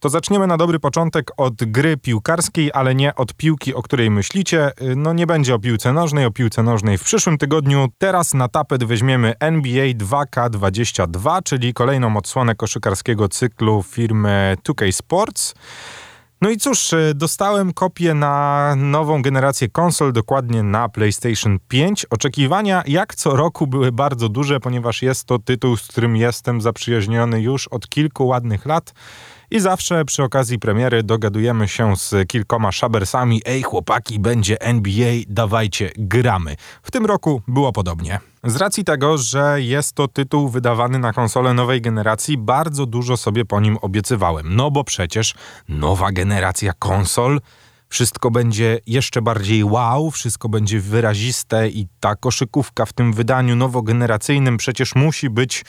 To zaczniemy na dobry początek od gry piłkarskiej, ale nie od piłki, o której myślicie. No nie będzie o piłce nożnej, o piłce nożnej w przyszłym tygodniu. Teraz na tapet weźmiemy NBA 2K22, czyli kolejną odsłonę koszykarskiego cyklu firmy 2K Sports. No i cóż, y, dostałem kopię na nową generację konsol, dokładnie na PlayStation 5. Oczekiwania jak co roku były bardzo duże, ponieważ jest to tytuł, z którym jestem zaprzyjaźniony już od kilku ładnych lat. I zawsze przy okazji premiery dogadujemy się z kilkoma szabersami. Ej chłopaki, będzie NBA, dawajcie, gramy. W tym roku było podobnie. Z racji tego, że jest to tytuł wydawany na konsolę nowej generacji, bardzo dużo sobie po nim obiecywałem. No bo przecież nowa generacja konsol wszystko będzie jeszcze bardziej wow, wszystko będzie wyraziste i ta koszykówka w tym wydaniu nowogeneracyjnym przecież musi być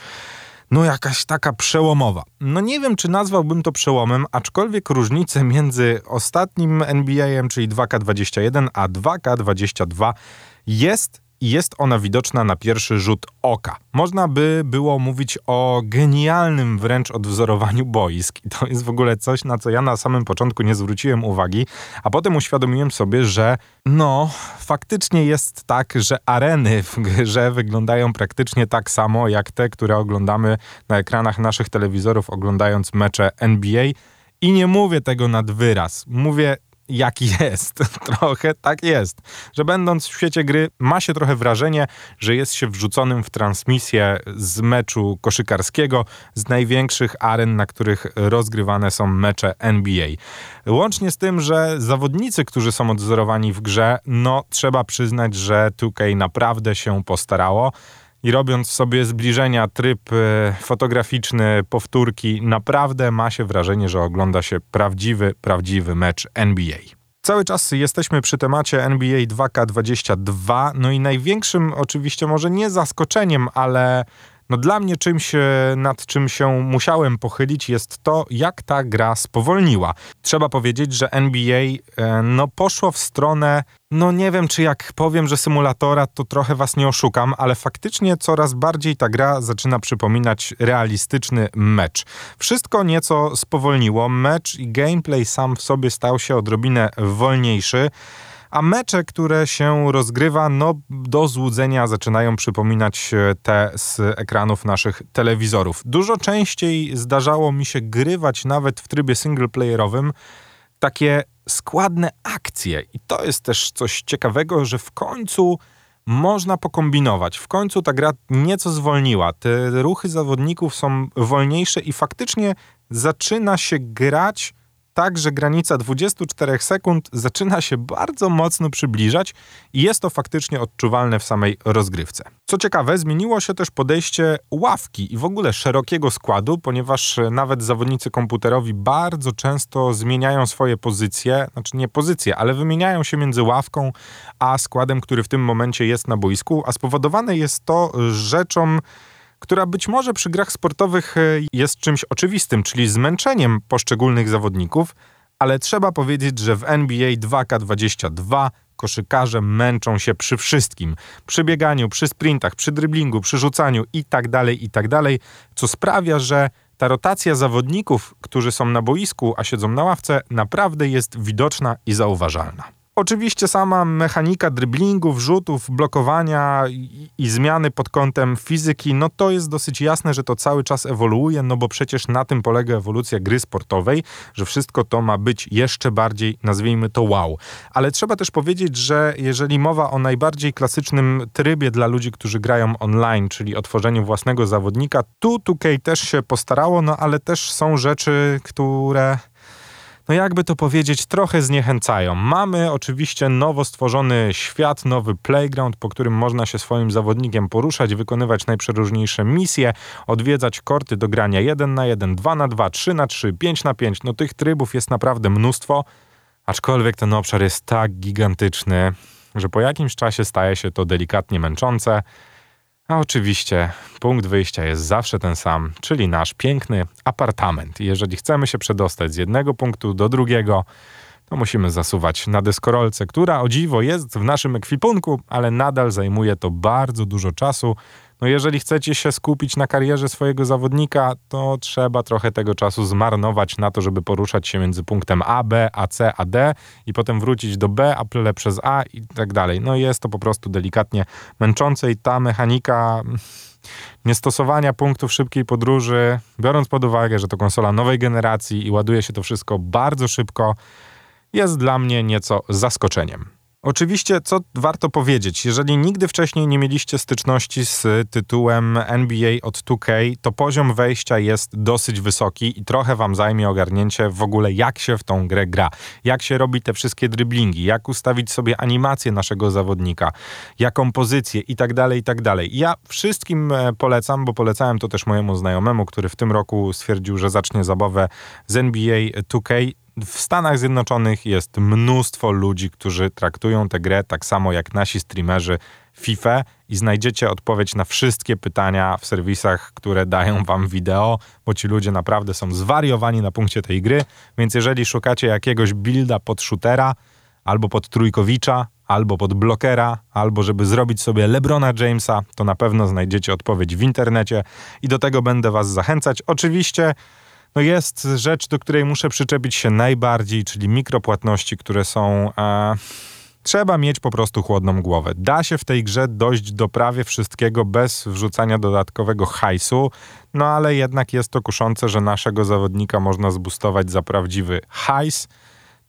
no jakaś taka przełomowa. No nie wiem, czy nazwałbym to przełomem, aczkolwiek różnice między ostatnim NBA-em, czyli 2K21, a 2K22 jest i jest ona widoczna na pierwszy rzut oka. Można by było mówić o genialnym wręcz odwzorowaniu boisk. I to jest w ogóle coś, na co ja na samym początku nie zwróciłem uwagi, a potem uświadomiłem sobie, że no, faktycznie jest tak, że areny w grze wyglądają praktycznie tak samo jak te, które oglądamy na ekranach naszych telewizorów, oglądając mecze NBA. I nie mówię tego nad wyraz. Mówię jak jest. trochę tak jest. Że będąc w świecie gry, ma się trochę wrażenie, że jest się wrzuconym w transmisję z meczu koszykarskiego, z największych aren, na których rozgrywane są mecze NBA. Łącznie z tym, że zawodnicy, którzy są odzorowani w grze, no trzeba przyznać, że 2K naprawdę się postarało i robiąc sobie zbliżenia, tryb e, fotograficzny, powtórki, naprawdę ma się wrażenie, że ogląda się prawdziwy, prawdziwy mecz NBA. Cały czas jesteśmy przy temacie NBA 2K22, no i największym oczywiście może nie zaskoczeniem, ale no dla mnie czymś, nad czym się musiałem pochylić jest to, jak ta gra spowolniła. Trzeba powiedzieć, że NBA e, no poszło w stronę no nie wiem, czy jak powiem, że symulatora, to trochę was nie oszukam, ale faktycznie coraz bardziej ta gra zaczyna przypominać realistyczny mecz. Wszystko nieco spowolniło, mecz i gameplay sam w sobie stał się odrobinę wolniejszy a mecze, które się rozgrywa, no do złudzenia zaczynają przypominać te z ekranów naszych telewizorów. Dużo częściej zdarzało mi się grywać nawet w trybie singleplayerowym takie składne akcje. I to jest też coś ciekawego, że w końcu można pokombinować. W końcu ta gra nieco zwolniła. Te ruchy zawodników są wolniejsze i faktycznie zaczyna się grać tak, że granica 24 sekund zaczyna się bardzo mocno przybliżać i jest to faktycznie odczuwalne w samej rozgrywce. Co ciekawe, zmieniło się też podejście ławki i w ogóle szerokiego składu, ponieważ nawet zawodnicy komputerowi bardzo często zmieniają swoje pozycje, znaczy nie pozycje, ale wymieniają się między ławką a składem, który w tym momencie jest na boisku, a spowodowane jest to rzeczą która być może przy grach sportowych e, jest czymś oczywistym, czyli zmęczeniem poszczególnych zawodników, ale trzeba powiedzieć, że w NBA 2K22 koszykarze męczą się przy wszystkim. Przy bieganiu, przy sprintach, przy dryblingu, przy rzucaniu itd., tak itd., tak co sprawia, że ta rotacja zawodników, którzy są na boisku, a siedzą na ławce, naprawdę jest widoczna i zauważalna. Oczywiście sama mechanika driblingów, rzutów, blokowania i, i, zmiany pod kątem fizyki, no to jest dosyć jasne, że to cały czas ewoluuje, no bo przecież na tym polega ewolucja gry sportowej, że wszystko to ma być jeszcze bardziej, nazwijmy to wow. Ale trzeba też powiedzieć, że jeżeli mowa o najbardziej klasycznym trybie dla ludzi, którzy grają online, czyli otworzeniu własnego zawodnika, tu 2K też się postarało, no ale też są rzeczy, które no jakby to powiedzieć, trochę zniechęcają. Mamy oczywiście nowo stworzony świat, nowy playground, po którym można się swoim zawodnikiem poruszać, wykonywać najprzeróżniejsze misje, odwiedzać korty do grania 1 na 1, 2 na 2, 3 na 3, 5 na 5. No tych trybów jest naprawdę mnóstwo, aczkolwiek ten obszar jest tak gigantyczny, że po jakimś czasie staje się to delikatnie męczące. A oczywiście punkt wyjścia jest zawsze ten sam, czyli nasz piękny apartament. jeżeli chcemy się przedostać z jednego punktu do drugiego, to musimy zasuwać na deskorolce, która o dziwo jest w naszym ekwipunku, ale nadal zajmuje to bardzo dużo czasu. No jeżeli chcecie się skupić na karierze swojego zawodnika, to trzeba trochę tego czasu zmarnować na to, żeby poruszać się między punktem A, B, A, C, A, D i potem wrócić do B, a przez A i tak dalej. No jest to po prostu delikatnie męczące i ta mechanika niestosowania punktów szybkiej podróży, biorąc pod uwagę, że to konsola nowej generacji i ładuje się to wszystko bardzo szybko, jest dla mnie nieco zaskoczeniem. Oczywiście, co warto powiedzieć, jeżeli nigdy wcześniej nie mieliście styczności z tytułem NBA od 2K, to poziom wejścia jest dosyć wysoki i trochę wam zajmie ogarnięcie w ogóle, jak się w tą grę gra, jak się robi te wszystkie driblingi, jak ustawić sobie animację naszego zawodnika, jaką pozycję i tak dalej, i tak. Ja wszystkim e, polecam, bo polecałem to też mojemu znajomemu, który w tym roku stwierdził, że zacznie zabawę z NBA 2K w Stanach Zjednoczonych jest mnóstwo ludzi, którzy traktują tę grę tak samo jak nasi streamerzy FIFA i znajdziecie odpowiedź na wszystkie pytania w serwisach, które dają wam wideo, bo ci ludzie naprawdę są zwariowani na punkcie tej gry, więc jeżeli szukacie jakiegoś builda pod shootera, albo pod trójkowicza, albo pod blokera, albo żeby zrobić sobie Lebrona Jamesa, to na pewno znajdziecie odpowiedź w internecie i do tego będę was zachęcać. Oczywiście no jest rzecz, do której muszę przyczepić się najbardziej, czyli mikropłatności, które są. Trzeba mieć po prostu chłodną głowę. Da się w tej grze dojść do prawie wszystkiego bez wrzucania dodatkowego hajsu, no ale jednak jest to kuszące, że naszego zawodnika można zbustować za prawdziwy hajs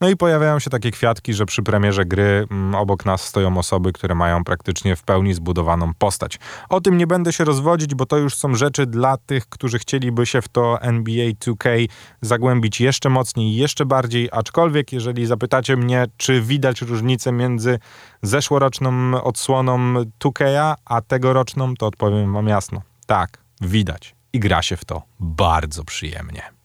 no i pojawiają się takie kwiatki, że przy premierze gry m, mm, obok nas stoją osoby, które mają praktycznie w pełni zbudowaną postać. O tym nie będę się rozwodzić, bo to już są rzeczy dla tych, którzy chcieliby się w to NBA 2K zagłębić jeszcze mocniej, jeszcze bardziej, aczkolwiek jeżeli zapytacie mnie, czy widać różnicę między zeszłoroczną odsłoną 2K, a tegoroczną, to odpowiem wam jasno. Tak, widać. I gra się w to bardzo przyjemnie.